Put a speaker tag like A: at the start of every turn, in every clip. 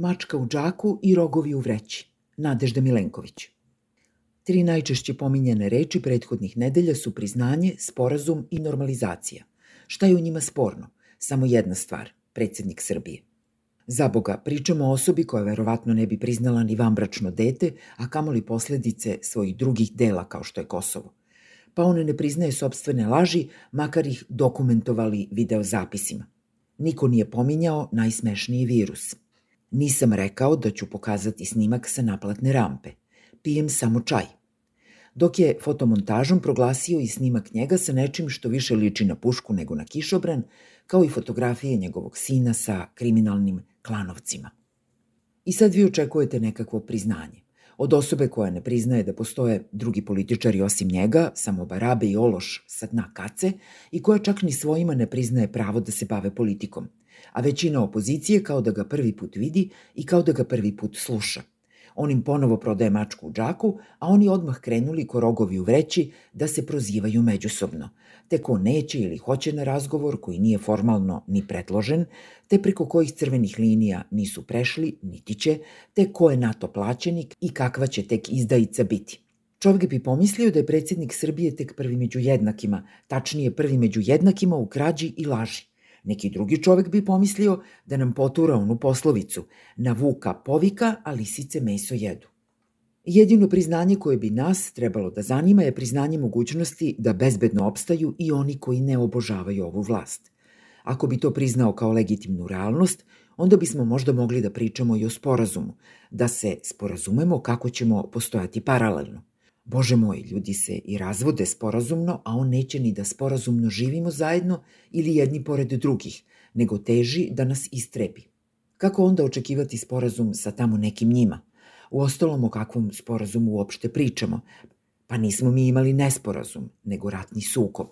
A: mačka u džaku i rogovi u vreći. Nadežda Milenković. Tri najčešće pominjene reči prethodnih nedelja su priznanje, sporazum i normalizacija. Šta je u njima sporno? Samo jedna stvar, predsednik Srbije. Za Boga, pričamo o osobi koja verovatno ne bi priznala ni vambračno dete, a kamoli posledice svojih drugih dela kao što je Kosovo. Pa on ne priznaje sobstvene laži, makar ih dokumentovali videozapisima. Niko nije pominjao najsmešniji virus. Nisam rekao da ću pokazati snimak sa naplatne rampe. Pijem samo čaj. Dok je fotomontažom proglasio i snimak njega sa nečim što više liči na pušku nego na kišobran, kao i fotografije njegovog sina sa kriminalnim klanovcima. I sad vi očekujete nekakvo priznanje. Od osobe koja ne priznaje da postoje drugi političari osim njega, samo Barabe i Ološ sa dna kace, i koja čak ni svojima ne priznaje pravo da se bave politikom. A većina opozicije kao da ga prvi put vidi i kao da ga prvi put sluša – On im ponovo prodaje mačku u džaku, a oni odmah krenuli ko rogovi u vreći da se prozivaju međusobno. Te ko neće ili hoće na razgovor koji nije formalno ni predložen, te preko kojih crvenih linija nisu prešli, niti će, te ko je NATO plaćenik i kakva će tek izdajica biti. Čovjek bi pomislio da je predsjednik Srbije tek prvi među jednakima, tačnije prvi među jednakima u krađi i laži. Neki drugi čovek bi pomislio da nam potura onu poslovicu na vuka povika, a lisice meso jedu. Jedino priznanje koje bi nas trebalo da zanima je priznanje mogućnosti da bezbedno opstaju i oni koji ne obožavaju ovu vlast. Ako bi to priznao kao legitimnu realnost, onda bismo možda mogli da pričamo i o sporazumu, da se sporazumemo kako ćemo postojati paralelno. Bože moj, ljudi se i razvode sporazumno, a on neće ni da sporazumno živimo zajedno ili jedni pored drugih, nego teži da nas istrebi. Kako onda očekivati sporazum sa tamo nekim njima? U ostalom o kakvom sporazumu uopšte pričamo? Pa nismo mi imali nesporazum, nego ratni sukob.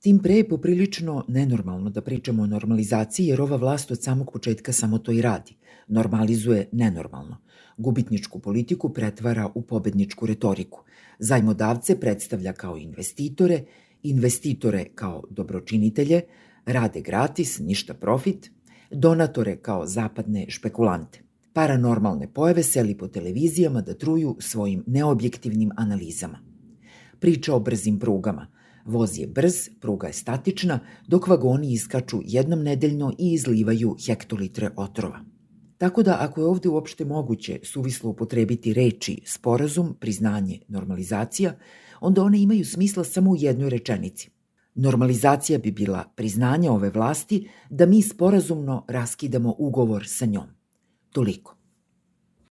A: Tim pre je poprilično nenormalno da pričamo o normalizaciji, jer ova vlast od samog početka samo to i radi. Normalizuje nenormalno. Gubitničku politiku pretvara u pobedničku retoriku. Zajmodavce predstavlja kao investitore, investitore kao dobročinitelje, rade gratis, ništa profit, donatore kao zapadne špekulante. Paranormalne pojave seli po televizijama da truju svojim neobjektivnim analizama. Priča o brzim prugama – Voz je brz, pruga je statična, dok vagoni iskaču jednom nedeljno i izlivaju hektolitre otrova. Tako da ako je ovde uopšte moguće suvislo upotrebiti reči sporazum, priznanje, normalizacija, onda one imaju smisla samo u jednoj rečenici. Normalizacija bi bila priznanje ove vlasti da mi sporazumno raskidamo ugovor sa njom. Toliko.